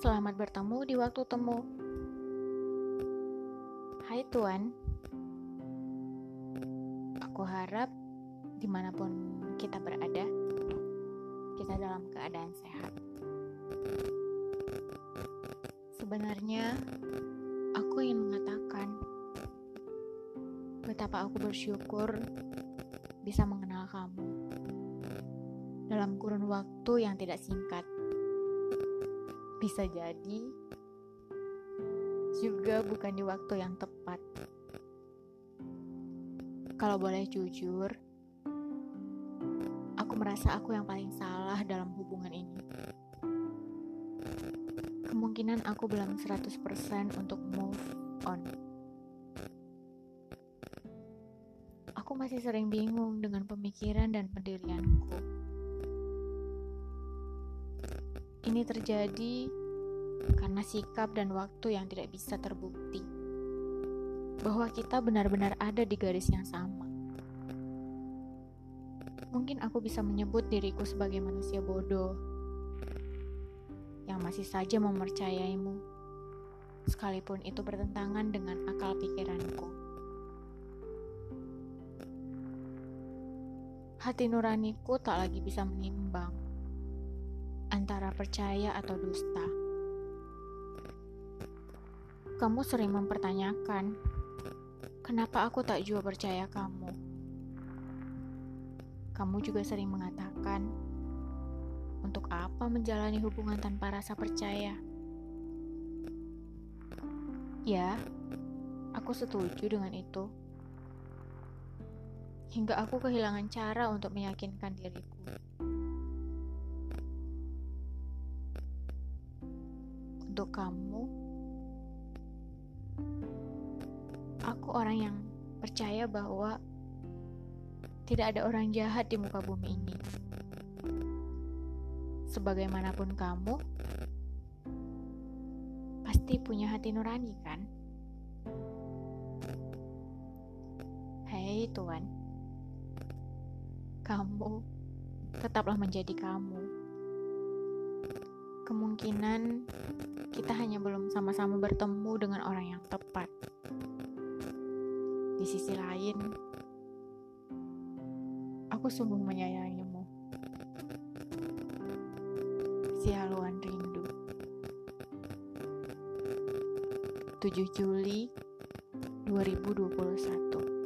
Selamat bertemu di waktu temu. Hai Tuan, aku harap di mana pun kita berada, kita dalam keadaan sehat. Sebenarnya, aku ingin mengatakan betapa aku bersyukur bisa mengenal kamu dalam kurun waktu yang tidak singkat. Bisa jadi juga bukan di waktu yang tepat. Kalau boleh jujur, aku merasa aku yang paling salah dalam hubungan ini. Kemungkinan aku belum 100% untuk move on. Aku masih sering bingung dengan pemikiran dan pendirianku. Ini terjadi karena sikap dan waktu yang tidak bisa terbukti bahwa kita benar-benar ada di garis yang sama. Mungkin aku bisa menyebut diriku sebagai manusia bodoh yang masih saja mempercayaimu, sekalipun itu bertentangan dengan akal pikiranku. Hati nuraniku tak lagi bisa menimbang antara percaya atau dusta. Kamu sering mempertanyakan, kenapa aku tak juga percaya kamu? Kamu juga sering mengatakan, untuk apa menjalani hubungan tanpa rasa percaya? Ya, aku setuju dengan itu. Hingga aku kehilangan cara untuk meyakinkan diriku. Untuk kamu, aku orang yang percaya bahwa tidak ada orang jahat di muka bumi ini. Sebagaimanapun kamu, pasti punya hati nurani, kan? Hei, Tuan, kamu tetaplah menjadi kamu kemungkinan kita hanya belum sama-sama bertemu dengan orang yang tepat. Di sisi lain, aku sungguh menyayangimu. Sialuan rindu. 7 Juli 2021